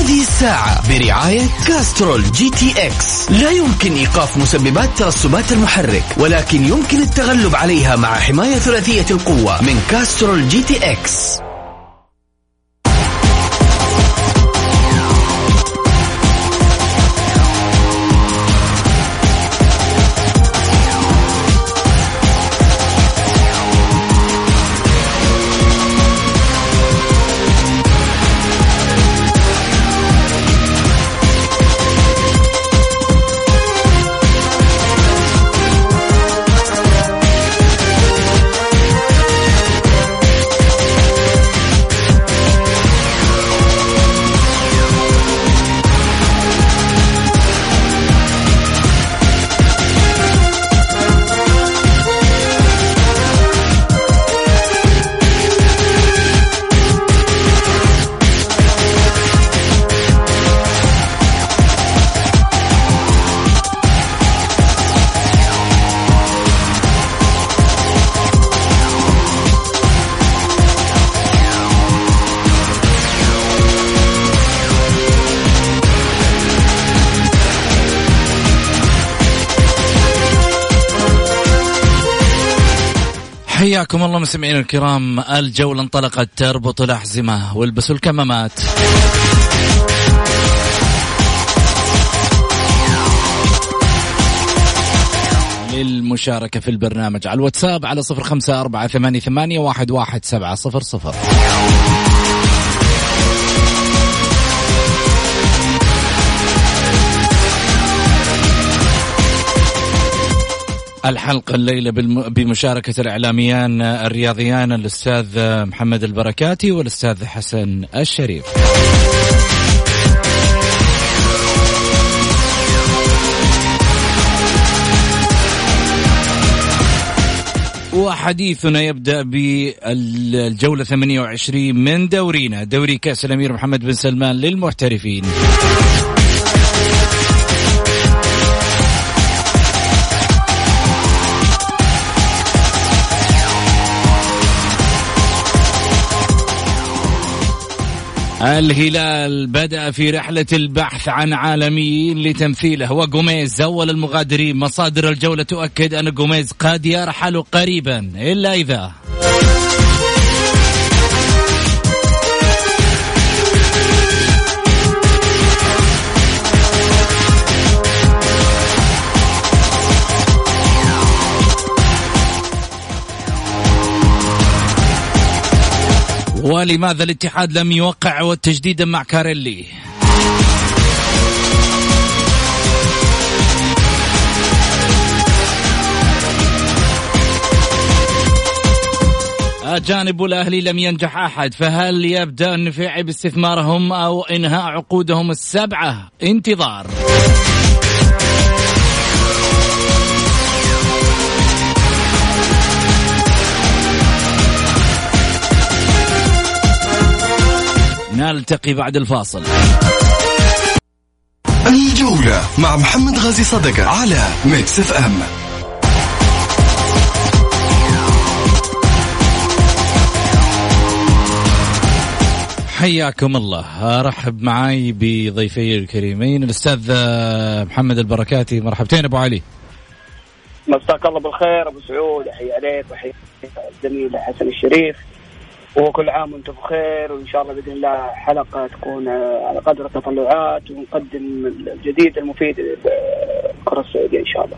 هذه الساعة برعاية كاسترول GTX. لا يمكن إيقاف مسببات ترسبات المحرك ولكن يمكن التغلب عليها مع حماية ثلاثية القوة من كاسترول GTX. حياكم الله مستمعينا الكرام. الجولة انطلقت تربط الأحزمة والبسوا الكمامات. للمشاركة في البرنامج على الواتساب على صفر خمسة أربعة ثمانية, ثمانية واحد, واحد سبعة صفر صفر. الحلقة الليلة بمشاركة الإعلاميان الرياضيان الأستاذ محمد البركاتي والأستاذ حسن الشريف. وحديثنا يبدأ بالجولة 28 من دورينا. دوري كأس الأمير محمد بن سلمان للمحترفين. الهلال بدأ في رحلة البحث عن عالميين لتمثيله وجوميز أول المغادرين. مصادر الجولة تؤكد أن جوميز قد يرحل قريبا إلا إذا ولماذا الاتحاد لم يوقع والتجديد مع كاريلي؟ أجانب الأهلي لم ينجح أحد فهل يبدأ النفيعي باستثمارهم أو إنهاء عقودهم السبعة؟ انتظار. نلتقي بعد الفاصل. الجولة مع محمد غازي صدقة على Mix FM حياكم الله. أرحب معاي بضيفي الكريمين الأستاذ محمد البركاتي. مرحبتين أبو علي. مساك الله بالخير أبو سعود أحيي عليك وأحيي الزميل حسن الشريف. وكل عام وأنتم بخير وإن شاء الله بإذن الله حلقة تكون على قدر التطلعات ونقدم الجديد المفيد للكره السعودية إن شاء الله.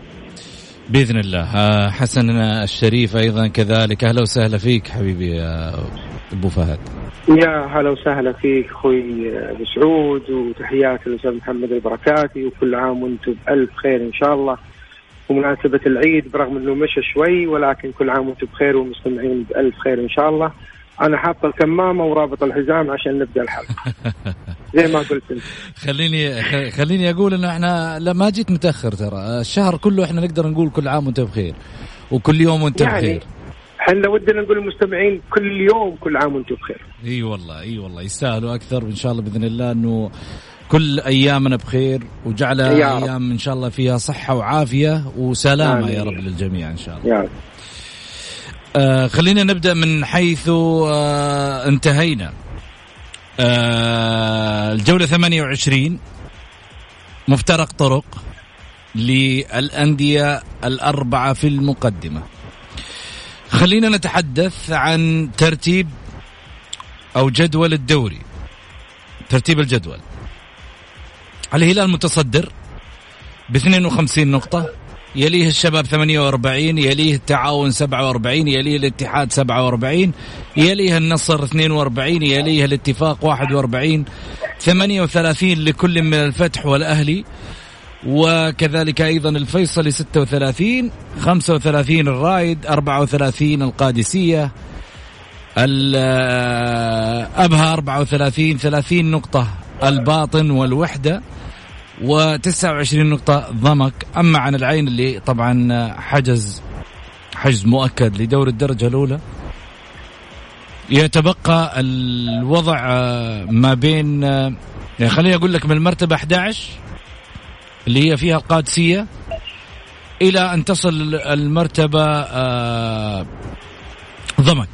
بإذن الله. حسن الشريف أيضا كذلك. أهلا وسهلا فيك حبيبي أبو فهد. يا هلا وسهلا فيك أخوي أبو سعود وتحياتي للاستاذ محمد البركاتي وكل عام وأنتم بألف خير إن شاء الله. ومناسبة العيد برغم إنه مشى شوي ولكن كل عام وأنتم بخير والمستمعين بألف خير إن شاء الله. أنا حاط الكمامة ورابط الحزام عشان نبدأ الحلقة. زي ما قلت أنت. خليني خليني أقول إنه إحنا لا ما جيت متأخر ترى. الشهر كله إحنا نقدر نقول كل عام وأنت بخير. وكل يوم وأنت يعني بخير. إحنا ودنا نقول للمستمعين كل يوم كل عام وأنتم بخير. إي والله إي والله. يستاهلوا أكثر. وإن شاء الله بإذن الله إنه كل أيامنا بخير. رب. أيام إن شاء الله فيها صحة وعافية وسلامة آمين. يا رب للجميع إن شاء الله. يا رب. آه خلينا نبدأ من حيث آه انتهينا. آه الجولة 28 مفترق طرق للأندية الأربعة في المقدمة. خلينا نتحدث عن ترتيب أو جدول الدوري. ترتيب الجدول. الهلال متصدر ب 52 نقطة. يليه الشباب 48 يليه التعاون 47 يليه الاتحاد 47 يليه النصر 42 يليه الاتفاق 41 38 لكل من الفتح والأهلي وكذلك أيضا الفيصلي 36 35 الرايد 34 القادسية الأبها 34 30 نقطة الباطن والوحدة. و29 نقطة ضمك. أما عن العين اللي طبعا حجز حجز مؤكد لدور الدرجة الأولى. يتبقى الوضع ما بين يعني خليني أقول لك من المرتبة 11 اللي هي فيها القادسية إلى أن تصل المرتبة آه، ضمك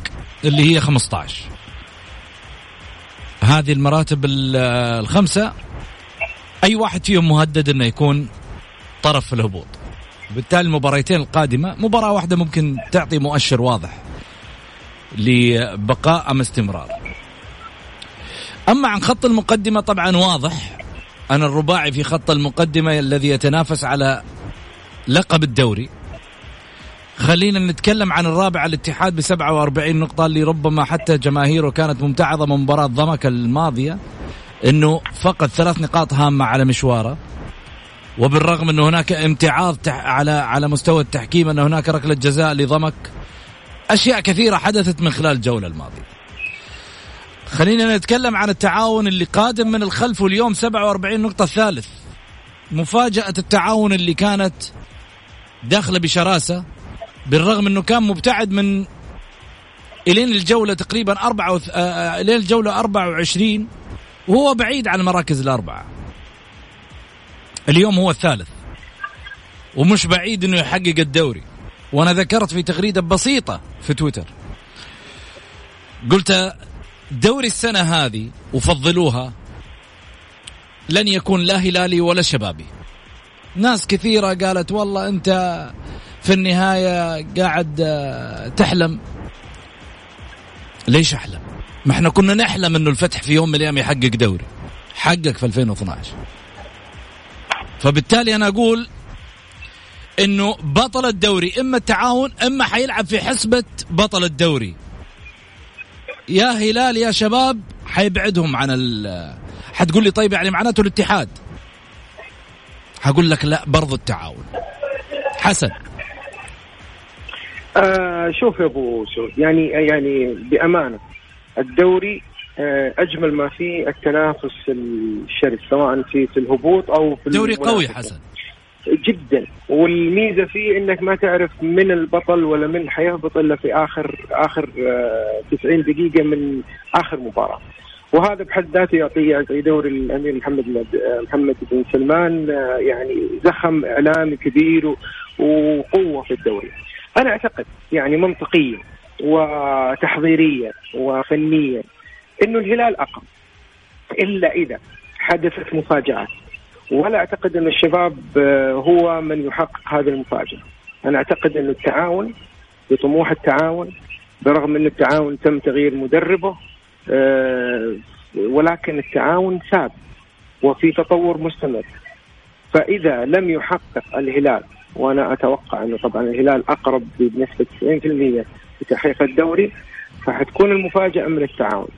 اللي هي 15 هذه المراتب ال- الخمسة. أي واحد فيهم مهدد أنه يكون طرف في الهبوط. بالتالي المباريتين القادمة مباراة واحدة ممكن تعطي مؤشر واضح لبقاء أم استمرار. أما عن خط المقدمة طبعا واضح. أن الرباعي في خط المقدمة الذي يتنافس على لقب الدوري. خلينا نتكلم عن الرابع الاتحاد ب 47 نقطة اللي ربما حتى جماهيره كانت ممتعضة من مباراة ضمك الماضية. إنه فقد ثلاث نقاط هامة على مشواره وبالرغم إنه هناك امتعاض على على مستوى التحكيم إن هناك ركلة جزاء لضمك أشياء كثيرة حدثت من خلال الجولة الماضية. خلينا نتكلم عن التعاون اللي قادم من الخلف واليوم 47 نقطة الثالث مفاجأة التعاون اللي كانت داخلة بشراسة بالرغم إنه كان مبتعد من إلين الجولة تقريبا وث... آه، آه، إلين الجولة 24 وهو بعيد عن المراكز الأربعة. اليوم هو الثالث. ومش بعيد إنه يحقق الدوري. وأنا ذكرت في تغريدة بسيطة في تويتر. قلت دوري السنة هذه وفضلوها لن يكون لا هلالي ولا شبابي. ناس كثيرة قالت والله أنت في النهاية قاعد آه، تحلم. ليش أحلم؟ ما إحنا كنا نحلم إنه الفتح في يوم من الأيام يحقق دوري. حقق في 2012 فبالتالي أنا أقول إنه بطل الدوري إما التعاون إما حيلعب في حسبة بطل الدوري. يا هلال يا شباب حيبعدهم عن ال حتقول لي طيب يعني معناته الاتحاد. حقول لك لا برضو التعاون. حسن. آه شوف يا أبو سعود يعني يعني بأمانة الدوري آه أجمل ما فيه التنافس الشرس سواء في في الهبوط أو في دوري قوي. حسن جدا والميزة فيه إنك ما تعرف من البطل ولا من حيهبط إلا في اخر آخر آه 90 دقيقة من آخر مباراة وهذا بحد ذاته يعطي زي دوري الأمير محمد آه، محمد بن سلمان آه، يعني زخم إعلامي كبير وقوة في الدوري. أنا أعتقد يعني منطقيا وتحضيريا وفنيا إنه الهلال اقرب إلا إذا حدثت مفاجآت ولا أعتقد أن الشباب آه، هو من يحقق هذه المفاجأة. أنا أعتقد انه التعاون بطموح التعاون برغم أن التعاون تم تغيير مدربه آه، ولكن التعاون ثابت وفي تطور مستمر. فإذا لم يحقق الهلال وأنا أتوقع انه طبعا الهلال أقرب بنسبة 90% لتحقيق الدوري فحتكون المفاجأة من التعاون.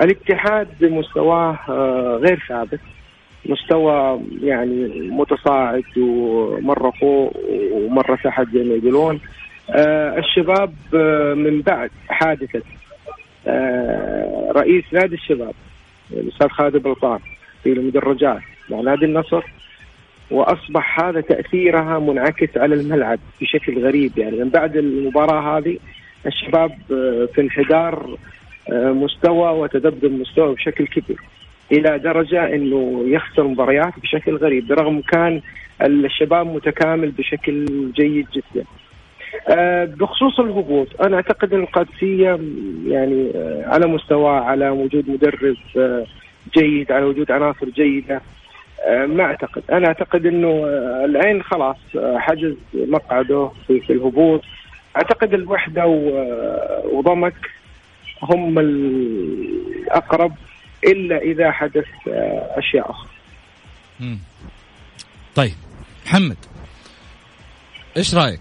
الاتحاد بمستواه آه، غير ثابت مستوى يعني متصاعد ومره فوق ومرة تحت زي ما يقولون. آه الشباب آه من بعد حادثة آه رئيس نادي الشباب الأستاذ خالد بلطان في المدرجات مع نادي النصر وأصبح هذا تأثيرها منعكس على الملعب بشكل غريب. يعني من بعد المباراة هذه الشباب آه، في انحدار آه، مستوى وتذبذب مستوى بشكل كبير. إلى درجة إنه يخسر مباريات بشكل غريب برغم كان الشباب متكامل بشكل جيد جدا. آه، بخصوص الهبوط أنا أعتقد إن القادسية يعني على مستوى على وجود مدرب جيد على وجود عناصر جيدة ما أعتقد. أنا أعتقد إنه العين خلاص حجز مقعده في الهبوط. أعتقد الوحدة وضمك هم الأقرب إلا إذا حدث أشياء أخرى. طيب محمد إيش رأيك؟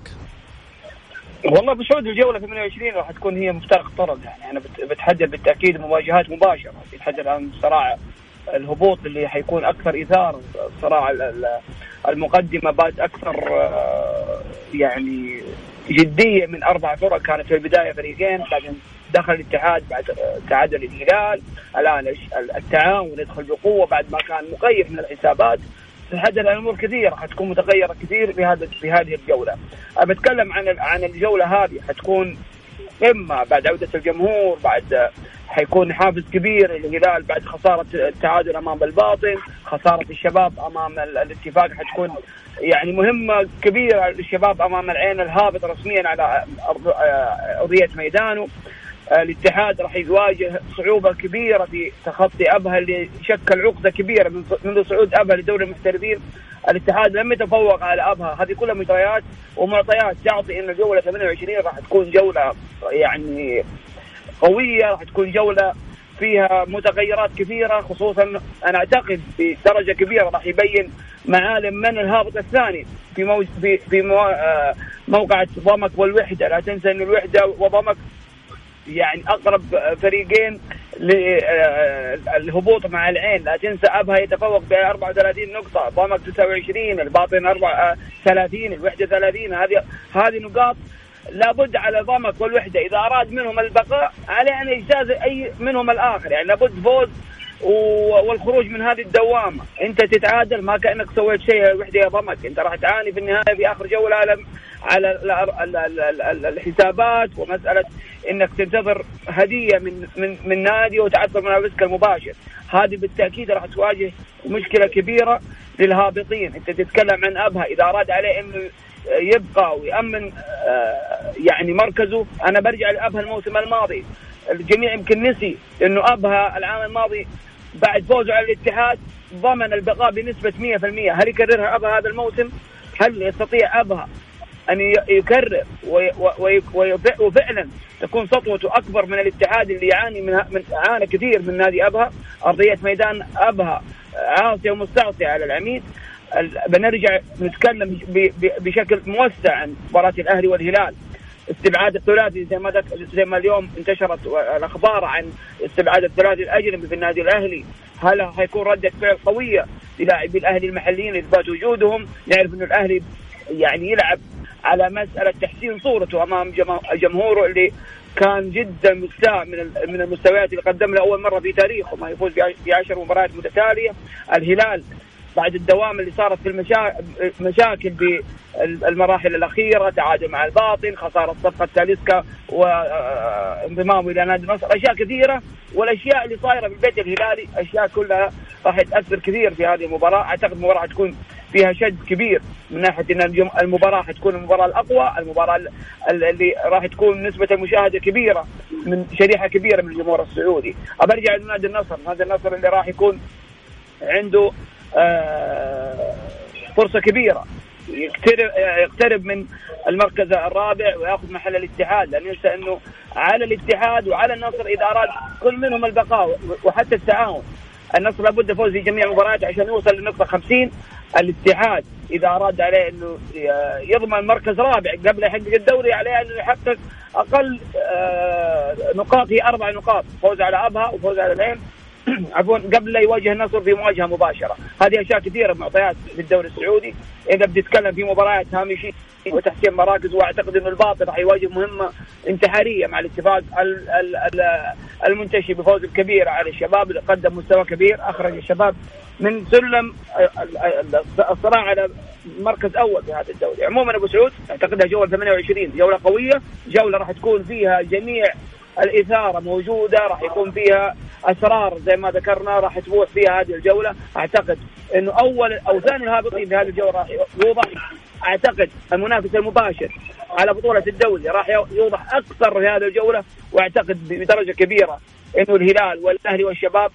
والله بصعود الجولة 28 راح تكون هي مفترق طرق يعني أنا بتحدد بالتأكيد مواجهات مباشرة يتحدد عن صراع الهبوط اللي حيكون أكثر إثارة صراع المقدمة بعد أكثر آه، يعني جدية من أربع فرق كانت في البداية فريقين بعدين دخل الاتحاد بعد تعادل الهلال الآن التعاون يدخل بقوة بعد ما كان مقيد من الحسابات تحدد الأمور كثيرة حتكون متغيرة كثير في هذا في هذه الجولة. بتكلم عن عن الجولة هذه حتكون قمه بعد عودة الجمهور بعد حيكون حافز كبير للهلال بعد خسارة التعادل أمام الباطن، خسارة الشباب أمام الاتفاق حتكون يعني مهمة كبيرة للشباب أمام العين الهابط رسميا على أرضية ميدانه. الاتحاد راح يواجه صعوبة كبيرة في تخطي أبها اللي شكل عقدة كبيرة منذ صعود أبها لدوري المحترفين. الاتحاد لم يتفوق على أبها. هذه كلها مجريات ومعطيات تعطي إن الجوله 28 راح تكون جولة يعني قوية راح تكون جولة فيها متغيرات كثيرة خصوصا أنا أعتقد بدرجة كبيرة راح يبين معالم من الهابط الثاني في مو في في مو آه، موقعة ضمك والوحدة. لا تنسى إن الوحدة وضمك يعني أقرب فريقين للهبوط مع العين. لا تنسى أبها يتفوق ب 34 نقطة ضمك 29 الباطن 34 الوحدة 30 هذه هذه نقاط لابد على ضمك والوحده إذا أراد منهم البقاء عليه أن يجتاز أي منهم الآخر. يعني لابد فوز والخروج من هذه الدوامة. أنت تتعادل ما كأنك سويت شيء وحدة يا ضمك. أنت راح تعاني في النهاية في اخر جوله على على الحسابات ومسألة إنك تنتظر هدية من من من نادي وتعثر منافسك المباشر. هذه بالتأكيد راح تواجه مشكلة كبيرة للهابطين. أنت تتكلم عن أبها. إذا أراد عليه إنه يبقى ويأمن آه، يعني مركزه. أنا برجع لأبها الموسم الماضي. الجميع يمكن نسي إنه أبها العام الماضي بعد فوزه على الاتحاد ضمن البقاء بنسبة 100% هل يكررها أبها هذا الموسم؟ هل يستطيع أبها أن يكرر وفعلا تكون سطوته أكبر من الاتحاد اللي يعاني من, من عانى كثير من نادي أبها؟ أرضية ميدان أبها عاصية ومستعصية على العميد. بنرجع نتكلم بشكل موسع عن مباراة الأهلي والهلال. استبعاد الثلاثي زي ما زي ما اليوم انتشرت الأخبار عن استبعاد الثلاثي الاجنبي في النادي الأهلي. هل حيكون ردة فعل قوية للاعبي الأهلي المحليين لاثبات وجودهم؟ نعرف انه الأهلي يعني يلعب على مسألة تحسين صورته أمام جمهوره اللي كان جدا مستاء من من المستويات اللي قدم لأول مرة في تاريخه. ما يفوز بعشر مباريات متتالية. الهلال بعد الدوام اللي صارت في المشاكل بالمراحل الأخيرة تعادل مع الباطن خسارة صفقة تاليسكا وانضمامه إلى نادي النصر أشياء كثيرة والأشياء اللي صايرة في البيت الهلالي أشياء كلها راح تأثر كثير في هذه المباراة. أعتقد المباراة حتكون فيها شد كبير من ناحية إن المباراة حتكون المباراة الأقوى المباراة اللي راح تكون نسبة المشاهدة كبيرة من شريحة كبيرة من الجمهور السعودي. أبرجع لنادي النصر. نادي النصر اللي راح يكون عنده آه، فرصة كبيرة. يقترب يقترب من المركز الرابع ويأخذ محل الاتحاد لا ننسى إنه على الاتحاد وعلى النصر اذا اراد كل منهم البقاء وحتى التعاون. النصر لابد فوز في جميع المباريات عشان يوصل للنقطه 50 الاتحاد إذا أراد عليه إنه يضمن مركز رابع قبل يحقق الدوري عليه إنه يحقق أقل آه، نقاط هي أربع نقاط. فوز على أبها وفوز على العين عفوا قبل لا يواجه النصر في مواجهة مباشرة، هذه أشياء كثيرة معطيات في الدوري السعودي، إذا بتتكلم في مباريات هامشيه وتحسين مراكز وأعتقد إنه الباطل راح يواجه مهمة انتحارية مع الاتفاق المنتشي بفوز الكبير على الشباب. اللي قدم مستوى كبير أخرج الشباب من سلم الصراع على مركز أول في هذا الدوري، عموما أبو سعود أعتقدها جولة 28 جولة قوية، جولة راح تكون فيها جميع الإثارة موجودة راح يكون فيها أسرار زي ما ذكرنا راح تبوح فيها هذه الجولة. أعتقد إنه أول أو ثاني الهابطين في هذه الجولة راح يوضح أعتقد المنافس المباشر على بطولة الدوري راح يوضح أكثر في هذه الجولة. وأعتقد بدرجة كبيرة إنه الهلال والأهلي والشباب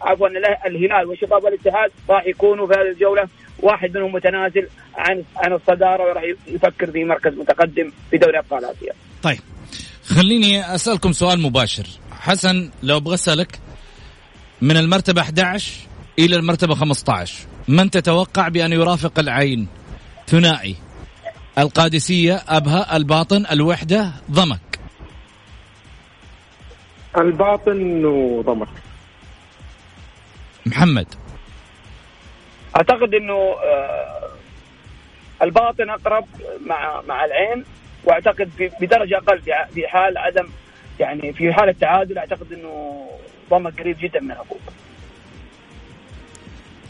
عفوا الهلال والشباب والاتحاد راح يكونوا في هذه الجولة. واحد منهم متنازل عن عن الصدارة وراح يفكر في مركز متقدم في دوري أبطال آسيا. طيب. خليني أسألكم سؤال مباشر. حسن لو أبغى أسألك من المرتبة 11 إلى المرتبة 15 من تتوقع بأن يرافق العين؟ ثنائي القادسية أبها الباطن الوحدة ضمك. الباطن وضمك. محمد. أعتقد إنه آه، الباطن أقرب مع مع العين. وأعتقد بدرجة أقل في حال عدم يعني في حال التعادل أعتقد إنه ضمك قريب جدا من هبوط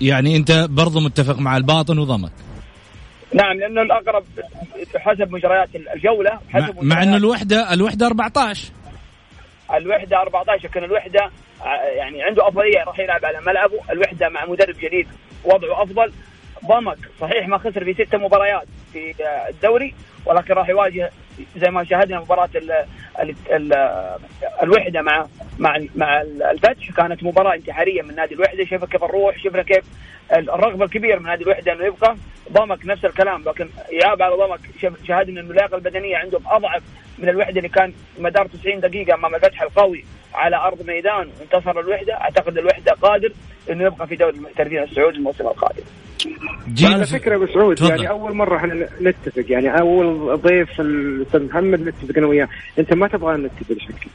يعني أنت برضو متفق مع الباطن وضمك. نعم لأنه الأقرب حسب مجريات الجولة حسب مع, مع انه الوحده الوحدة 14 الوحدة 14 كان الوحدة يعني عنده أفضلية راح يلعب على ملعبه. الوحدة مع مدرب جديد وضعه أفضل. ضمك صحيح ما خسر في ست مباريات في الدوري ولكن راح يواجه زي ما شاهدنا مباراة ال ال ال الوحدة مع مع مع الفتح كانت مباراة انتحارية من نادي الوحدة. شفنا كيف الروح شفنا كيف الرغبة الكبيره من نادي الوحدة إنه يبقى ضمك نفس الكلام. لكن يعاب على ضمك شاهدنا إنه اللياقة البدنية عندهم أضعف من الوحدة اللي كان مدار 90 دقيقة أمام الفتح القوي. على أرض ميدان وانتصر الوحدة. أعتقد الوحدة قادر إنه يبقى في دوري المحترفين السعودي الموسم القادم. على فكرة أبو سعود يعني أول مرة إحنا نتفق يعني أول ضيف الأستاذ محمد نتفق أنا وياه، أنت ما تبغى نتفق شكلي.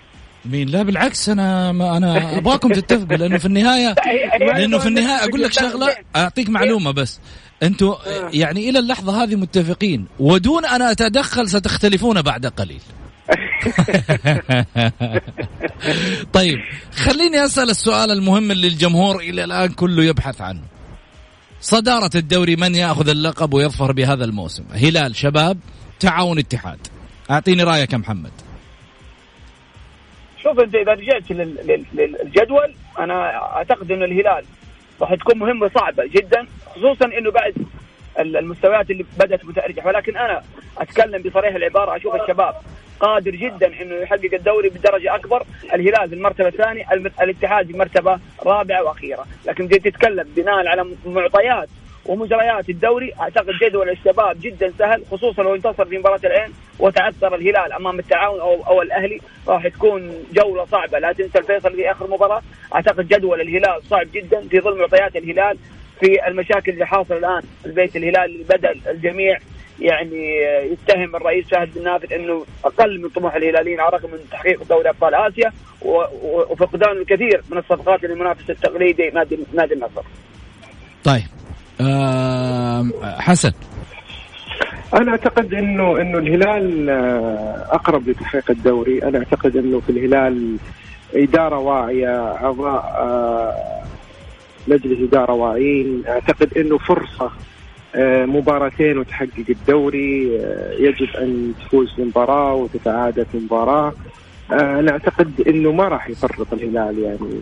مين؟ لا بالعكس أنا ما أنا أبغاكم تتفقوا لأنه في النهايه لأنه في النهاية أقول لك شغلة أعطيك معلومة بس. أنتم يعني إلى اللحظة هذه متفقين ودون أن أتدخل ستختلفون بعد قليل. طيب خليني أسأل السؤال المهم اللي الجمهور إلى الآن كله يبحث عنه صدارة الدوري من يأخذ اللقب ويظفر بهذا الموسم؟ هلال شباب تعاون اتحاد. أعطيني رأيك يا محمد. شوف أنت إذا رجعت للجدول أنا أعتقد انه الهلال راح تكون مهمة صعبة جدا خصوصا إنه بعد المستويات اللي بدأت متأرجح. ولكن أنا أتكلم بصريح العبارة أشوف الشباب قادر جدا إنه يحقق الدوري بدرجة أكبر، الهلال في المرتبة الثانية، الاتحاد في مرتبة رابعة وأخيرة، لكن تتكلم بناء على معطيات ومجريات الدوري أعتقد جدول الشباب جدا سهل خصوصا لو انتصر في مباراة العين وتعثر الهلال أمام التعاون أو أو الأهلي. راح تكون جولة صعبة لا تنسى الفيصل في آخر مباراة. أعتقد جدول الهلال صعب جدا في ظل معطيات الهلال. في المشاكل اللي حاصلة الآن في البيت الهلال اللي بدا الجميع يعني يتهم الرئيس فهد بن نافذ إنه أقل من طموح الهلاليين على الرغم من تحقيق دوري أبطال آسيا وفقدان الكثير من الصفقات للمنافس التقليدي نادي نادي النصر. طيب. حسن. أنا أعتقد انه إنه الهلال آه، أقرب لتحقيق الدوري، أنا أعتقد إنه في الهلال إدارة واعية، اعضاء آه، مجلس إدارة واعيين، أعتقد إنه فرصة آه، مباراتين وتحقق الدوري يجب أن تفوز في مباراه وتتعادل في مباراة. أنا أعتقد إنه ما راح يفرط الهلال يعني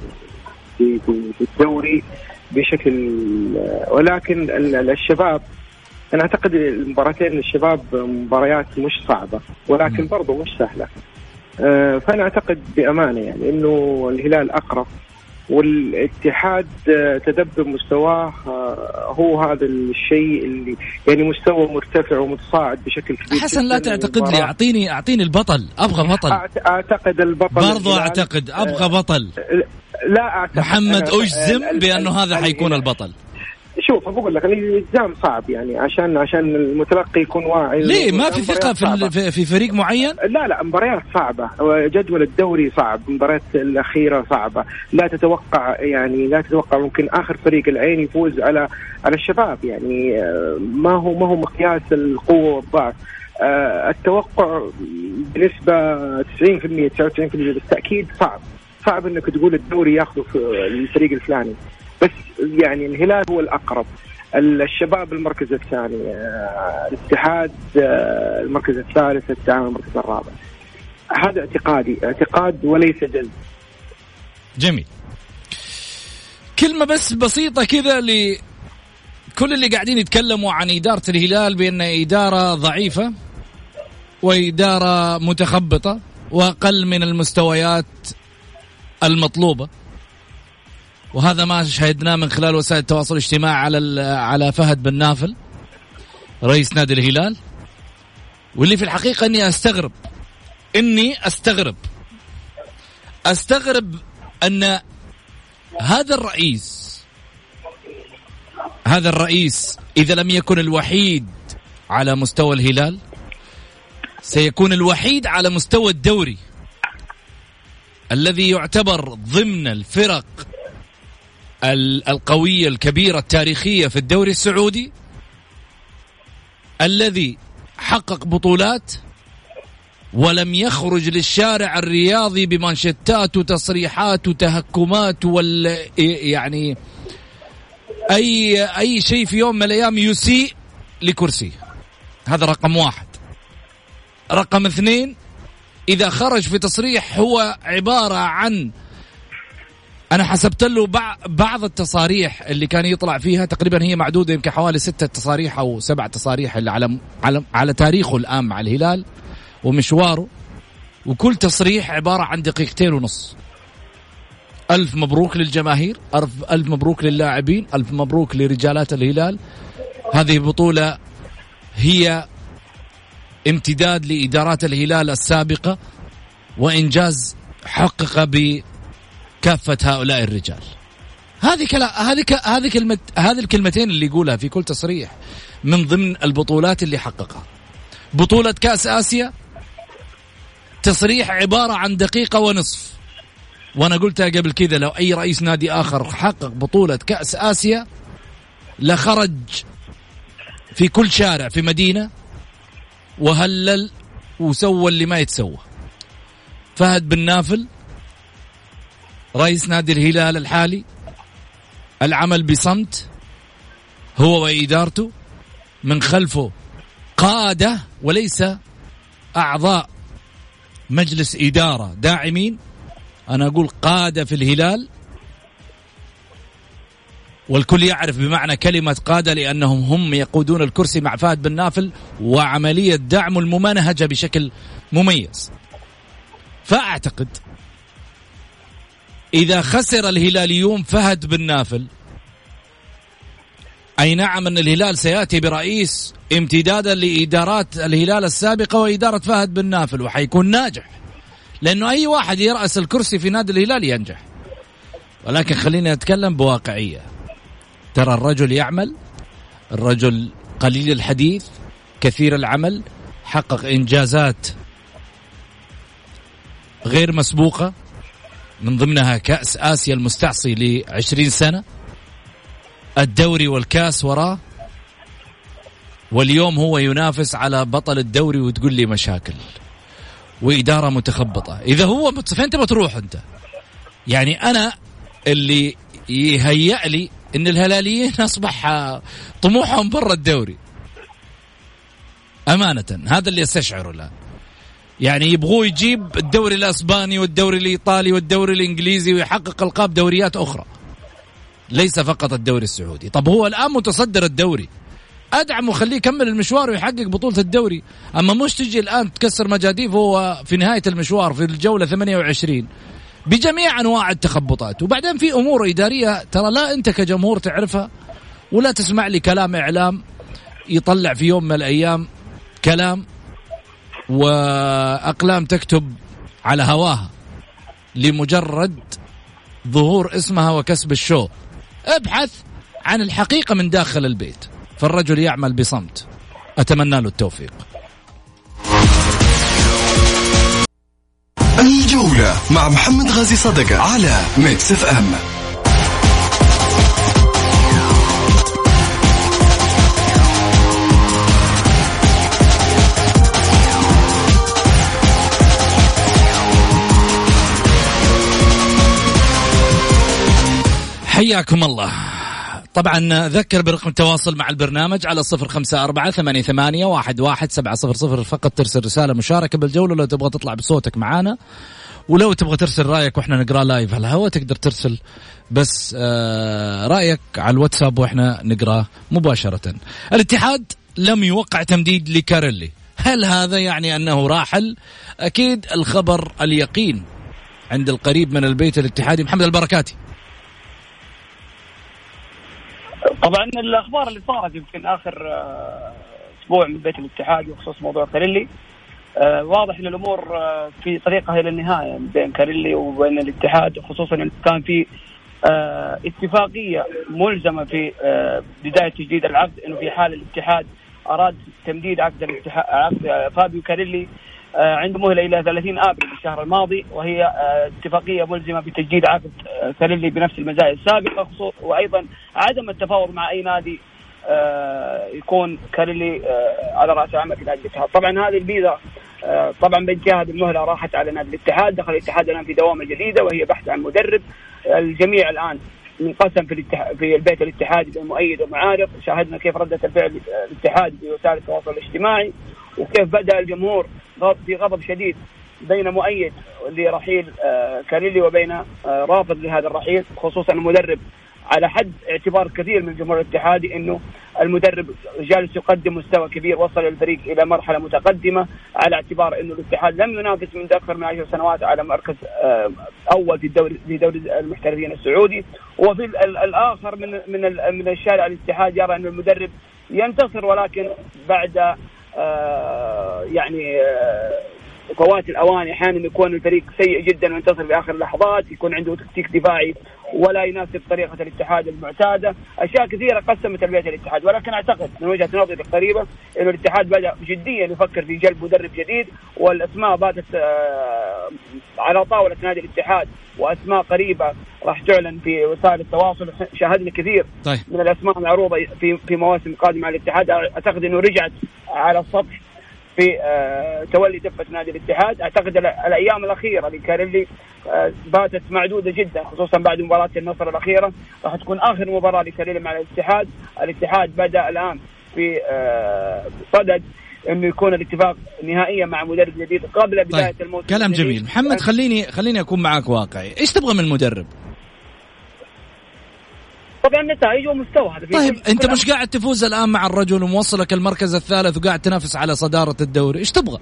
في في الدوري بشكل ولكن الشباب أنا أعتقد المباراتين الشباب مباريات مش صعبة ولكن برضو مش سهلة. آه، فأنا أعتقد بأمانة يعني إنه الهلال أقرب والاتحاد تدبر مستواه آه، هو هذا الشيء اللي يعني مستوى مرتفع ومتصاعد بشكل كبير حسن لا تعتقد لي أعطيني أعطيني البطل أبغى بطل. أعتقد البطل برضو أعتقد أبغى بطل. لا أعتقد محمد أجزم بأنه هذا حيكون البطل. شوف بقول لك الالتزام صعب يعني عشان عشان المتلقي يكون واعي. ليه؟ ما في ثقة في في- فريق معين؟ لا لا مباريات صعبة. جدول الدوري صعب المباريات الأخيرة صعبة. لا تتوقع يعني لا تتوقع ممكن آخر فريق العين يفوز على على الشباب يعني. ما هو ما هو مقياس القوة والضعف. آه، التوقع بنسبة 90% 99% بالتأكيد صعب. صعب إنك تقول الدوري ياخذه في الفريق الفلاني. بس يعني الهلال هو الأقرب. الشباب المركز الثاني آه، الاتحاد آه، المركز الثالث التعاون المركز الرابع. هذا اعتقادي اعتقاد وليس جزم جميل. كلمة بس بسيطة كذا لكل اللي قاعدين يتكلموا عن إدارة الهلال بأن إدارة ضعيفة وإدارة متخبطة وأقل من المستويات المطلوبة. وهذا ما شاهدناه من خلال وسائل التواصل الاجتماعي على على فهد بن نافل رئيس نادي الهلال. واللي في الحقيقة إني أستغرب إني أستغرب. أستغرب أن هذا الرئيس هذا الرئيس إذا لم يكن الوحيد على مستوى الهلال سيكون الوحيد على مستوى الدوري الذي يعتبر ضمن الفرق ال- القوية الكبيرة التاريخية في الدوري السعودي الذي حقق بطولات ولم يخرج للشارع الرياضي بمانشتات وتصريحات وتهكمات وال يعني اي أي شيء في يوم من الأيام يسيء لكرسيه هذا رقم واحد. رقم اثنين إذا خرج في تصريح هو عبارة عن أنا حسبت له بع- بعض التصاريح اللي كان يطلع فيها تقريبا هي معدودة يمكن حوالي ستة تصاريح أو سبع تصاريح اللي على على على تاريخه الآن مع الهلال ومشواره. وكل تصريح عبارة عن دقيقتين ونص. ألف مبروك للجماهير ألف, ألف مبروك للاعبين ألف مبروك لرجالات الهلال. هذه بطولة هي امتداد لإدارات الهلال السابقة وإنجاز حقق بكافة هؤلاء الرجال. هذه كلا هذه هذه كلمة هذه الكلمتين اللي يقولها في كل تصريح من ضمن البطولات اللي حققها. بطولة كأس آسيا تصريح عبارة عن دقيقة ونصف. وأنا قلتها قبل كذا لو أي رئيس نادي آخر حقق بطولة كأس آسيا لخرج في كل شارع في مدينة وهلل وسوى اللي ما يتسوى. فهد بن نافل رئيس نادي الهلال الحالي العمل بصمت هو وإدارته من خلفه قادة وليس أعضاء مجلس إدارة. داعمين أنا أقول قادة في الهلال والكل يعرف بمعنى كلمة قادة لأنهم هم يقودون الكرسي مع فهد بن نافل وعملية دعم الممنهجة بشكل مميز. فأعتقد إذا خسر الهلاليون فهد بن نافل. أي نعم أن الهلال سيأتي برئيس امتدادا لإدارات الهلال السابقة وإدارة فهد بن نافل وحيكون ناجح. لأنه أي واحد يرأس الكرسي في نادي الهلال ينجح. ولكن خليني أتكلم بواقعية. ترى الرجل يعمل الرجل قليل الحديث كثير العمل حقق إنجازات غير مسبوقة. من ضمنها كأس آسيا المستعصي لعشرين سنة. الدوري والكأس وراه واليوم هو ينافس على بطل الدوري وتقول لي مشاكل. وإدارة متخبطة. إذا هو. فين تبغى تروح أنت. يعني أنا اللي يهيأ لي إن الهلاليين أصبح طموحهم برا الدوري. أمانة. هذا اللي أستشعره الآن. يعني يبغوه يجيب الدوري الأسباني والدوري الإيطالي والدوري الإنجليزي ويحقق ألقاب دوريات أخرى. ليس فقط الدوري السعودي. طب هو الآن متصدر الدوري. أدعم وخليه يكمل المشوار ويحقق بطولة الدوري. أما مش تجي الآن تكسر مجاديف هو في نهاية المشوار في الجولة 28 بجميع أنواع التخبطات. وبعدين في أمور إدارية ترى لا أنت كجمهور تعرفها ولا تسمع لي كلام إعلام يطلع في يوم من الأيام كلام وأقلام تكتب على هواها لمجرد ظهور اسمها وكسب الشو. ابحث عن الحقيقة من داخل البيت فالرجل يعمل بصمت. أتمنى له التوفيق. الجولة مع محمد غازي صدقة على Mix FM. حياكم الله طبعا ذكر برقم التواصل مع البرنامج على صفر خمسة أربعة ثمانية, ثمانية واحد, واحد سبعة صفر صفر فقط ترسل رسالة مشاركة بالجولة لو تبغى تطلع بصوتك معانا ولو تبغى ترسل رأيك وإحنا نقرأ لايف على الهواء تقدر ترسل بس آه رأيك على الواتساب وإحنا نقراه مباشرة. الاتحاد لم يوقع تمديد لكاريلي، هل هذا يعني أنه راحل؟ أكيد الخبر اليقين عند القريب من البيت الاتحادي محمد البركاتي. طبعا الأخبار اللي صارت يمكن آخر آه، أسبوع من بيت الاتحاد بخصوص موضوع كاريلي. آه، واضح إن الأمور آه، في طريقها إلى النهاية بين كاريلي وبين الاتحاد خصوصا إن كان في اتفاقية ملزمة في بداية تجديد العقد إنه في حال الاتحاد أراد تمديد عقد الاتحاد عقد فابيو كاريلي. آه، عنده مهلة إلى 30 آبريل الشهر الماضي وهي آه، اتفاقية ملزمة بتجديد عقد كاريلي بنفس المزايا السابقة وأيضا عدم التفاوض مع أي نادي آه، يكون كاريلي على رأس عمل في نادي الاتحاد، طبعا هذه الفيزا طبعا هذه المهلة راحت على نادي الاتحاد، دخل الاتحاد الآن في دوامة جديدة وهي بحث عن مدرب، الجميع الآن منقسم في الاتحاد في البيت الاتحادي بين مؤيد ومعارض، شاهدنا كيف ردة الفعل الاتحاد في وسائل التواصل الاجتماعي. وكيف بدأ الجمهور في غضب شديد بين مؤيد لرحيل آه، كاريلي وبين آه، رافض لهذا الرحيل خصوصا المدرب. على حد اعتبار كثير من الجمهور الاتحادي إنه المدرب جالس يقدم مستوى كبير وصل الفريق إلى مرحلة متقدمة على اعتبار إنه الاتحاد لم ينافس من أكثر من عشر سنوات على مركز آه، أول في الدوري في دوري المحترفين السعودي. وفي الآخر من من من الشارع الاتحاد يرى إنه المدرب ينتصر ولكن بعد يعني آه، فوات الاوان أحيانا يكون الفريق سيء جدا وينتصر في اخر اللحظات يكون عنده تكتيك دفاعي ولا يناسب طريقة الاتحاد المعتادة، أشياء كثيرة قسمت تربية الاتحاد ولكن أعتقد من وجهة نظري القريبة إنه الاتحاد بدأ جديا يفكر في جلب مدرب جديد والأسماء باتت آه، على طاولة نادي الاتحاد وأسماء قريبة راح تعلن في وسائل التواصل. شاهدنا كثير طيب. من الأسماء المعروضة في في مواسم قادمة على الاتحاد. أعتقد إنه رجعت على السطح في آه، تولي دفة نادي الاتحاد. أعتقد الأيام الأخيرة لكاريلي آه، باتت معدودة جدا خصوصا بعد مباراة النصر الأخيرة. راح تكون آخر مباراة لكاريلي مع الاتحاد. الاتحاد بدأ الآن في آه، صدد إنه يكون الاتفاق نهائيا مع مدرب جديد قبل بداية طيب. الموسم كلام جميل. محمد خليني خليني أكون معك واقعي. إيش تبغى من المدرب؟ طبعا النتائج ومستوى هذا طيب أنت مش قاعد تفوز الآن مع الرجل وموصلك المركز الثالث وقاعد تنافس على صدارة الدوري؟ إيش تبغى؟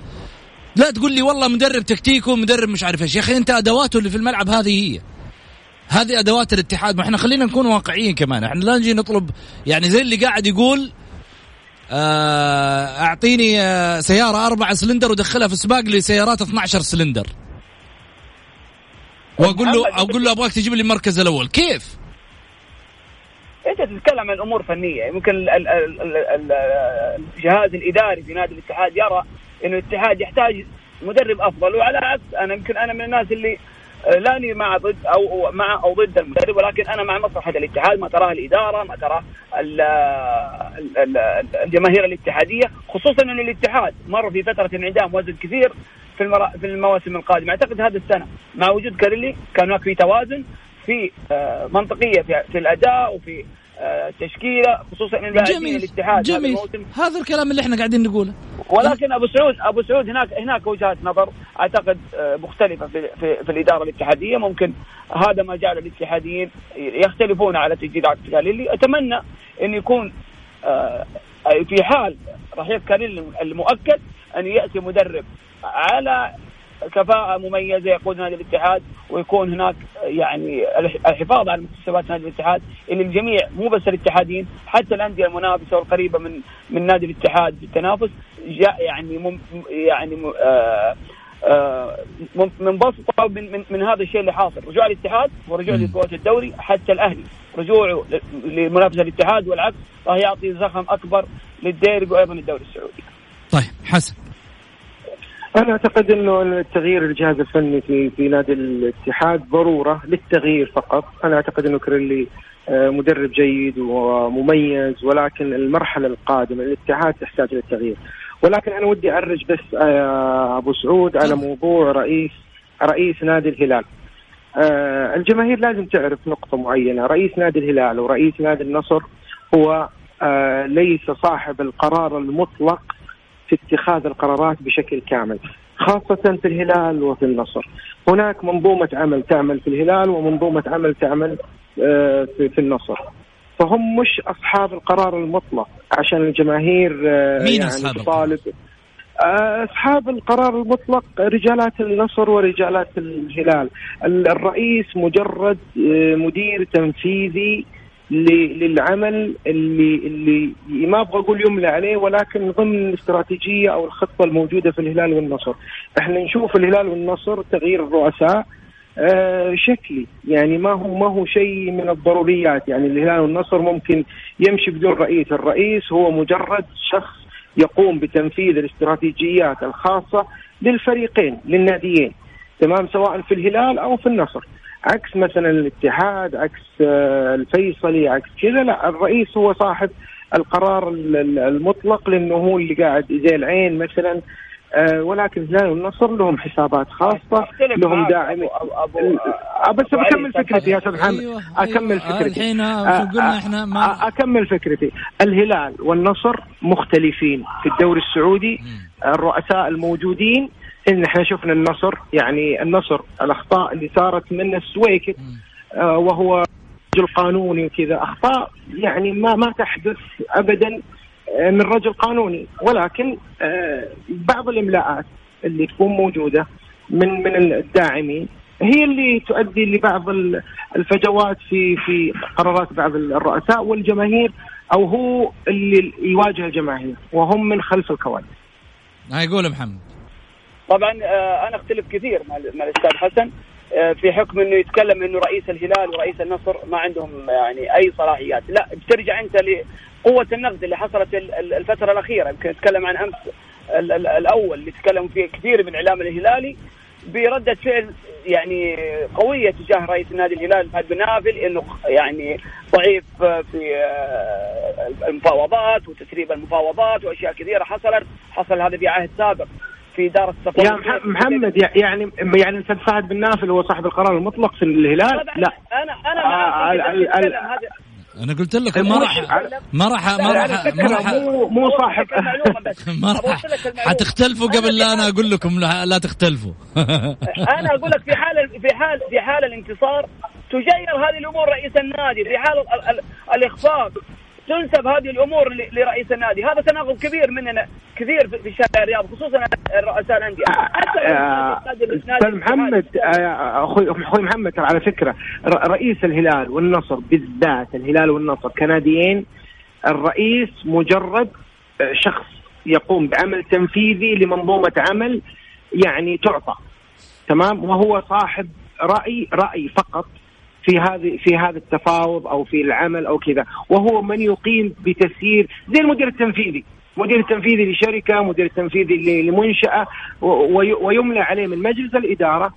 لا تقول لي والله مدرب تكتيكه مدرب مش عارف إيش. يا أخي أنت أدواته اللي في الملعب هذه هي. هذه أدوات الاتحاد. ما إحنا خلينا نكون واقعيين كمان. إحنا لا نجي نطلب يعني زي اللي قاعد يقول آه، أعطيني آه، سيارة أربع سلندر ودخلها في سباق لسيارات 12 سلندر. وأقول له أقول له أبغاك تجيب لي المركز الأول. كيف؟ انت تتكلم عن امور فنيه ممكن الجهاز الإداري في نادي الاتحاد يرى إنه الاتحاد يحتاج مدرب أفضل وعلى عكس أنا يمكن أنا من الناس اللي لاني مع ضد أو مع أو ضد المدرب ولكن أنا مع مصلحة الاتحاد ما تراه الإدارة ما تراه الجماهير الاتحادية خصوصا إن الاتحاد مر في فترة انعدام وزن كثير في في المواسم القادمة. أعتقد هذه السنة مع وجود كاريلي كان هناك في توازن في آه، منطقية في الأداء وفي التشكيله آه، خصوصا إن جميل الاتحاد جميل. هذا, هذا الكلام اللي إحنا قاعدين نقوله. ولكن أبو سعود أبو سعود هناك هناك وجهات نظر أعتقد آه، مختلفة في, في, في الإدارة الاتحادية. ممكن هذا ما جعل الاتحاديين يختلفون على تجديد عقد كاليلي أتمنى انه يكون في حال رحيل كاليلي المؤكد أن يأتي مدرب على كفاءة مميزة يقود نادي الاتحاد ويكون هناك يعني الحفاظ على مكتسبات نادي الاتحاد اللي الجميع مو بس الاتحادين حتى الأندية المنافسة والقريبة من من نادي الاتحاد في التنافس جاء يعني مم يعني آه آه منبسطة من, من, من هذا الشيء اللي حاصل. رجوع الاتحاد ورجوع لقوة الدوري حتى الأهلي. رجوعه لمنافسة الاتحاد والعكس راح يعطي زخم أكبر للديربي وأيضا الدوري السعودي. طيب حسن. أنا أعتقد إنه التغيير الجهاز الفني في في نادي الاتحاد ضرورة للتغيير فقط، أنا أعتقد إنه كريلي آه، مدرب جيد ومميز ولكن المرحلة القادمة الاتحاد تحتاج للتغيير. ولكن أنا ودي أعرج بس آه، أبو سعود على موضوع رئيس رئيس نادي الهلال. آه، الجماهير لازم تعرف نقطة معينة، رئيس نادي الهلال ورئيس نادي النصر هو ليس صاحب القرار المطلق في اتخاذ القرارات بشكل كامل خاصة في الهلال وفي النصر. هناك منظومة عمل تعمل في الهلال ومنظومة عمل تعمل آه، في النصر. فهم مش أصحاب القرار المطلق عشان الجماهير آه، مين يعني أصحاب تطالب آه، أصحاب القرار المطلق رجالات النصر ورجالات الهلال. الرئيس مجرد مدير تنفيذي للعمل اللي اللي ما أبغى أقول يملى عليه ولكن ضمن الاستراتيجية أو الخطة الموجودة في الهلال والنصر، إحنا نشوف الهلال والنصر تغيير الرؤساء آه شكلي. يعني ما هو ما هو شيء من الضروريات. يعني الهلال والنصر ممكن يمشي بدون رئيس، الرئيس هو مجرد شخص يقوم بتنفيذ الاستراتيجيات الخاصة للفريقين للناديين. تمام؟ سواء في الهلال أو في النصر. عكس مثلا الاتحاد عكس آه، الفيصلي عكس كذا لا الرئيس هو صاحب القرار المطلق لأنه هو اللي قاعد زي العين مثلا. آه ولكن الهلال والنصر لهم حسابات خاصة لهم داعم. بس بكمل فكرتي يا أستاذ محمد. أيوة أكمل أيوة فكرتي. الحين آه، قلنا إحنا؟ ما أكمل فكرتي. الهلال والنصر مختلفين في الدوري السعودي. الرؤساء الموجودين إن إحنا شفنا النصر يعني النصر الأخطاء اللي صارت من السويكت آه وهو رجل قانوني وكذا. أخطاء يعني ما ما تحدث ابدا آه، من رجل قانوني. ولكن آه بعض الإملاءات اللي تكون موجودة من من الداعمين هي اللي تؤدي لبعض الفجوات في في قرارات بعض الرؤساء والجماهير أو هو اللي يواجه الجماهير وهم من خلف الكواليس. هاي يقول محمد. طبعا آه، أنا أختلف كثير مع الأستاذ حسن آه، في حكم إنه يتكلم إنه رئيس الهلال ورئيس النصر ما عندهم يعني أي صلاحيات، لا بترجع أنت لقوة النقد اللي حصلت الفترة الأخيرة. يمكن نتكلم عن أمس الأول اللي تكلم فيه كثير من الاعلام الهلالي بردة فعل يعني قوية تجاه رئيس النادي الهلال فهد بن نافل إنه يعني ضعيف في آه، المفاوضات وتسريب المفاوضات وأشياء كثيرة حصلت. حصل هذا في عهد سابق. في دار السفر. يا محمد يعني يعني الاستاذ فهد بن نافل هو صاحب القرار المطلق في الهلال؟ لا. أنا أنا آه أنا قلت لك ما راح ما راح ما راح ما راح مو صاحب. ما راح حتختلفوا قبل لا أنا أقول لكم لا, لا تختلفوا. أنا أقول لك في حال في حال في حال الانتصار تغير هذه الأمور رئيس النادي في حال الإخفاق. تنسب هذه الأمور لرئيس النادي. هذا تناقض كبير مننا كثير في شارع الرياض خصوصا رؤساء الأندية. أستاذ محمد أخوي أخوي محمد على فكرة رئيس الهلال والنصر بالذات الهلال والنصر كناديين الرئيس مجرد شخص يقوم بعمل تنفيذي لمنظومة عمل يعني تعطى تمام؟ وهو صاحب رأي رأي فقط في هذه في هذا التفاوض أو في العمل أو كذا. وهو من يقيم بتسيير زي المدير التنفيذي. مدير التنفيذي لشركة مدير التنفيذي لمنشأة ويملى عليه من مجلس الإدارة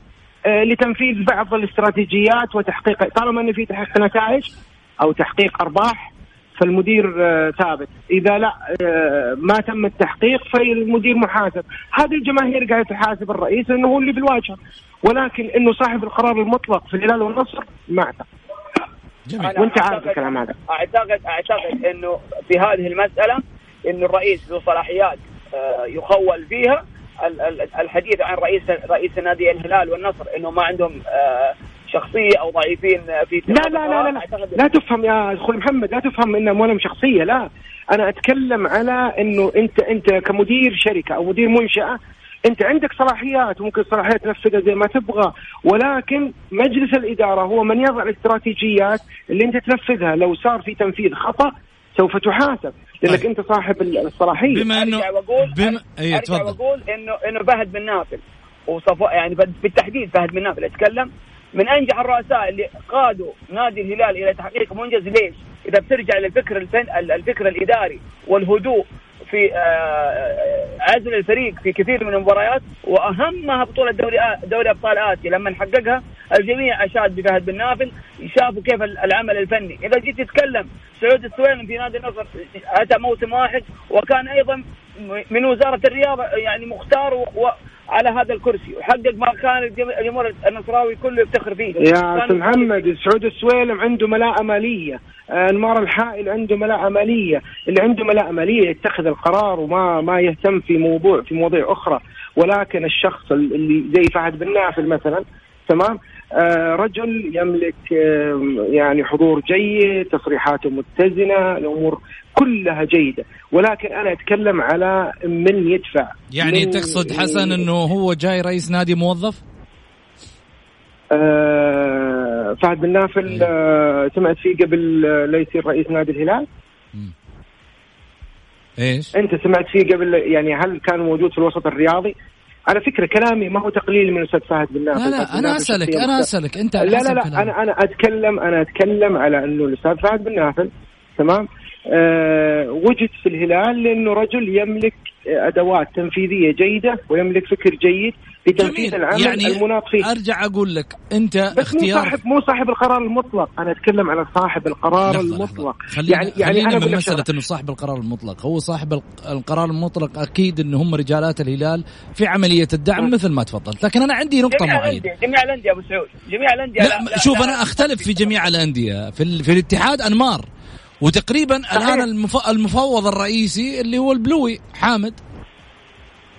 آه، لتنفيذ بعض الاستراتيجيات وتحقيق طالما انه في تحقيق نتائج أو تحقيق أرباح فالمدير آه، ثابت. إذا لا آه، ما تم التحقيق فالمدير محاسب. هذه الجماهير قاعدة تحاسب الرئيس إنه هو اللي بالواجهة. ولكن إنه صاحب القرار المطلق في الهلال والنصر ما اعتقد جميل. وأنت عارف الكلام هذا. اعتقد أعتقد إنه في هذه المسألة إنه الرئيس ذو صلاحيات آه، يخول فيها الحديث عن رئيس رئيس نادي الهلال والنصر إنه ما عندهم شخصية أو ضعيفين في لا لا لا لا, لا, لا تفهم يا أخوي محمد لا تفهم إنه مو شخصية لا. أنا أتكلم على إنه انت أنت كمدير شركة أو مدير منشأة انت عندك صلاحيات وممكن الصلاحيات تنفذها زي ما تبغى ولكن مجلس الإدارة هو من يضع الاستراتيجيات اللي انت تنفذها لو صار في تنفيذ خطأ سوف تحاسب لأنك طيب. انت صاحب الصلاحية بما انه بما اي تفضل أقول انه إنه فهد بن نافل وصف يعني بالتحديد فهد بن نافل اتكلم من أنجح الرؤساء اللي قادوا نادي الهلال إلى تحقيق منجز ليش؟ إذا بترجع للفكر الفن الفكر الإداري والهدوء في آه، عزل الفريق في كثير من المباريات وأهمها بطولة دوري دوري أبطال آسيا. لما حققها الجميع أشاد بفهد بن نافل شافوا كيف العمل الفني. إذا جيت تتكلم سعود السويلم في نادي النصر أتى موسم واحد وكان أيضا من وزارة الرياضة يعني مختار و على هذا الكرسي. وحقق ما كان الجمهور النصراوي كله يفتخر فيه. يا أستاذ محمد سعود السويلم عنده ملاءة مالية. انمار الحائل عنده ملاءة مالية. اللي عنده ملاءة مالية يتخذ القرار وما ما يهتم في موضوع في مواضيع أخرى. ولكن الشخص اللي زي فهد بن نافل مثلا تمام؟ آه رجل يملك آه يعني حضور جيد تصريحاته متزنة الأمور كلها جيدة ولكن أنا أتكلم على من يدفع يعني من تقصد حسن إنه هو جاي رئيس نادي موظف؟ آه فهد بن نافل إيه. آه سمعت فيه قبل آه لا يصير رئيس نادي الهلال؟ إيش؟ أنت سمعت فيه قبل يعني هل كان موجود في الوسط الرياضي؟ على فكرة كلامي ما هو تقليل من الاستاذ فهد بن نافل لا لا أنا أسألك أنا أسألك أنت لا لا لا. أنا أنا أتكلم أنا أتكلم على أنه الأستاذ فهد بن نافل تمام وجد في الهلال لأنه رجل يملك أدوات تنفيذية جيدة ويملك فكر جيد لتنفيذ العمل يعني المناط فيه أرجع أقول لك أنت بس اختيار مو صاحب مو صاحب القرار المطلق. أنا أتكلم على صاحب القرار المطلق. خلينا يعني يعني أنا من مسألة إنه صاحب القرار المطلق. هو صاحب القرار المطلق أكيد إنه هم رجالات الهلال في عملية الدعم مثل ما تفضلت. لكن أنا عندي نقطة جميع معينة. جميع الأندية أبو سعود. جميع الأندية. لا, لا شوف لا أنا أختلف في جميع الأندية. في, في الاتحاد أنمار. وتقريبا صحيح. الان المفوض الرئيسي اللي هو البلوي حامد.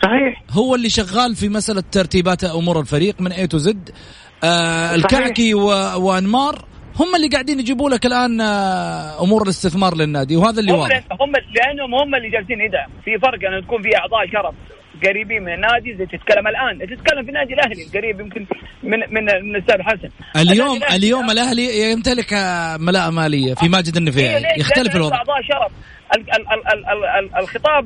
صحيح. هو اللي شغال في مسألة ترتيبات أمور الفريق من A to Z آه الكعكي و... وأنمار هم اللي قاعدين يجيبوا لك الآن آه، أمور الاستثمار للنادي وهذا اللي واضح. هم لأنهم هم اللي جالسين يدعم في فرق أن تكون في أعضاء شرف. قريبين من النادي زي تتكلم الآن. تتكلم في النادي الأهلي القريب يمكن من من من الأستاذ حسن. اليوم اليوم الأهلي يمتلك ملاءة مالية في ماجد النفيعي. إيه، يختلف الوضع. اعضاء شرف. الخطاب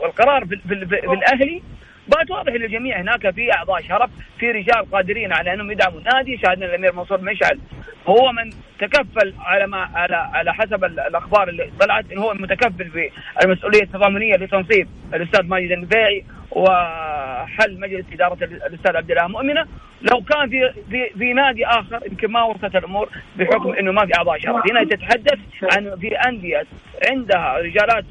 والقرار في, في, في الأهلي بات واضح للجميع هناك في أعضاء شرف في رجال قادرين على أنهم يدعموا. النادي شاهدنا الأمير منصور مشعل. هو من تكفل على ما على على حسب الأخبار اللي طلعت انه هو المتكفل في المسؤولية التضامنية لتنصيب الأستاذ ماجد النفيعي وحل مجلس إدارة الأستاذ عبد الله مؤمنة. لو كان في في في نادي آخر يمكن ما وصلت الأمور بحكم إنه ما في أعضاء شرف. هنا تتحدث عن في أندية عندها رجالات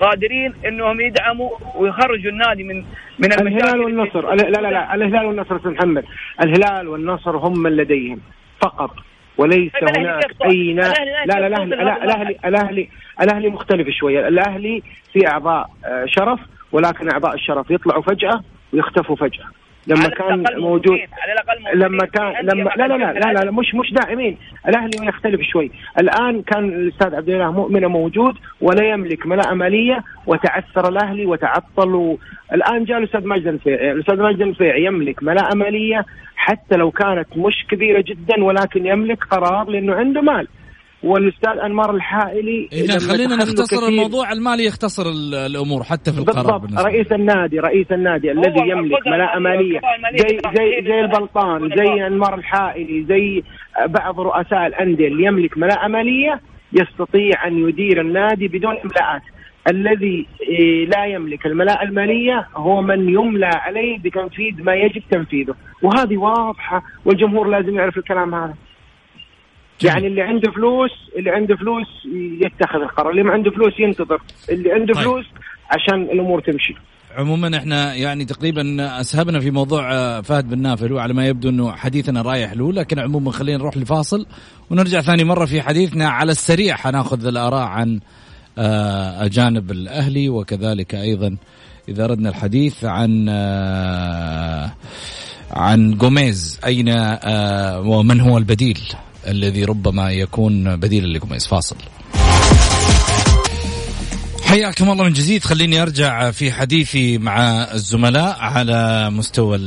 قادرين إنهم يدعموا ويخرجوا النادي من من الهلال والنصر. لا لا لا الهلال والنصر أستاذ محمد. الهلال والنصر هم من لديهم فقط وليس هناك أي. لا لا الأهلي الأهلي الأهلي الأهلي مختلف شوية. الأهلي في أعضاء آه، شرف ولكن أعضاء الشرف يطلعوا فجأة ويختفوا فجأة. لما كان موجود لما كان لما لا لا لا لا, لا, مش مش داعمين. الأهلي يختلف شوي. الآن كان الأستاذ عبد الله مؤمنه موجود ولا يملك ملاءة مالية وتعثر الأهلي وتعطل و... الآن جاء الأستاذ ماجد النفيعي الأستاذ ماجد النفيعي يملك ملاءة مالية حتى لو كانت مش كبيرة جدا ولكن يملك قرار لأنه عنده مال. والاستاذ أنمار الحائلي. إذا خلينا نختصر الموضوع. المالي يختصر الأمور حتى في القرار بالضبط. رئيس النادي رئيس النادي الذي يملك ملاءة مالية. زي زي زي البلطان زي أنمار الحائلي زي بعض رؤساء الأندية اللي يملك ملاءة مالية يستطيع أن يدير النادي بدون إملاءات. الذي إيه، لا يملك الملاءة المالية هو من يملى عليه بتنفيذ ما يجب تنفيذه. وهذه واضحة والجمهور لازم يعرف الكلام هذا. يعني اللي عنده فلوس اللي عنده فلوس يتخذ القرار. اللي ما عنده فلوس ينتظر. اللي عنده طيب. فلوس عشان الأمور تمشي. عموما إحنا يعني تقريبا أسهبنا في موضوع آه، فهد بن نافل وعلى ما يبدو إنه حديثنا رايح له لكن عموما خلينا نروح لفاصل ونرجع ثاني مرة في حديثنا على السريع. حناخذ الآراء عن آه، أجانب الأهلي وكذلك أيضا إذا أردنا الحديث عن آه، عن جوميز. أين ومن هو البديل؟ الذي ربما يكون بديلا لجوميز فاصل. حياكم الله من جديد. خليني أرجع في حديثي مع الزملاء على مستوى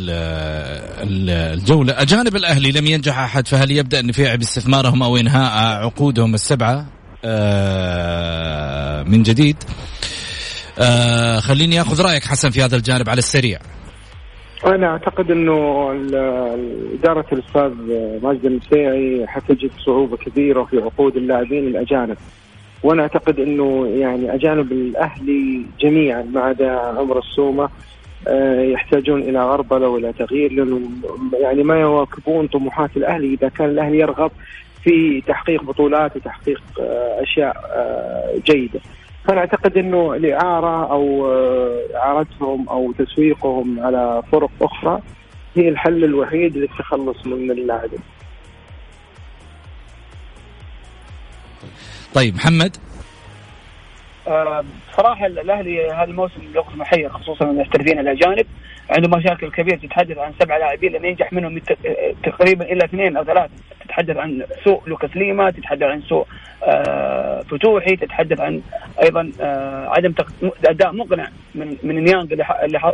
الجولة. أجانب الأهلي لم ينجح أحد فهل يبدأ النفيع باستثمارهم أو إنهاء عقودهم السبعة؟ آه، من جديد. آه، خليني آخذ رأيك حسن في هذا الجانب على السريع. أنا أعتقد إنه إدارة الأستاذ ماجد المسيعي حتجد صعوبة كبيرة في عقود اللاعبين الأجانب وأنا أعتقد إنه يعني أجانب الأهلي جميعا ما عدا عمر السومة آه، يحتاجون إلى غربلة والى تغيير لأنهم يعني ما يواكبون طموحات الأهلي إذا كان الأهلي يرغب في تحقيق بطولات وتحقيق آه، أشياء آه، جيدة. فأنا أعتقد إنه الإعارة أو إعارتهم أو تسويقهم على طرق أخرى هي الحل الوحيد للتخلص من اللاعبين. طيب محمد؟ آه، صراحة الأهلي هذا الموسم يوقف محير خصوصا المحترفين الأجانب. عنده مشاكل كبيرة تتحدث عن سبع لاعبين لم ينجح منهم تقريبا إلا اثنين أو ثلاثة. تتحدث عن سوء لوكاس ليما تتحدث عن سوء آه، فتوحي تتحدث عن أيضا آه، عدم أداء مقنع من من نيانج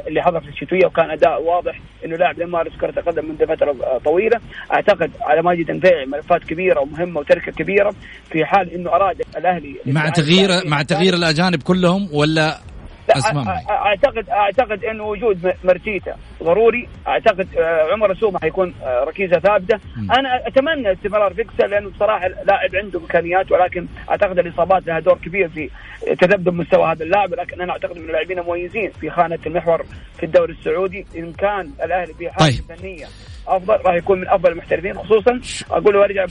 اللي حضر في الشتوية وكان أداء واضح إنه لاعب لم يمارس كرة القدم منذ فترة طويلة. أعتقد على ماجد النفيعي ملفات كبيرة ومهمة وتركة كبيرة في حال إنه أراد الأهلي مع تغيير مع تغيير الأجانب كلهم ولا اعتقد أعتقد انه وجود مرتيتا ضروري. أعتقد آه، عمر سومه حيكون آه، ركيزة ثابتة. م. أنا أتمنى استمرار فيكسر لأنه بصراحة لاعب عنده إمكانيات ولكن أعتقد الإصابات لها دور كبير في تذبذب مستوى هذا اللاعب. ولكن أنا أعتقد من اللاعبين مميزين في خانة المحور في الدوري السعودي إن كان الأهلي في حالة طيب. فنية. أفضل راح يكون من أفضل المحترفين خصوصا أقول له ارجع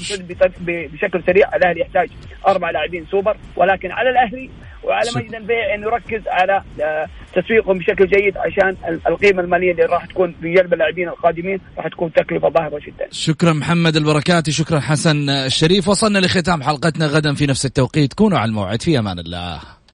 بشكل سريع الأهلي يحتاج أربع لاعبين سوبر ولكن على الأهلي وعلى مجد البيع إنه يركز على آه، تسويقهم بشكل جيد عشان القيمة المالية اللي راح تكون في جلب اللاعبين القادمين راح تكون تكلفة ظاهرة جدا. شكرا محمد البركاتي شكرا حسن الشريف وصلنا لختام حلقتنا غدا في نفس التوقيت كونوا على الموعد في أمان الله.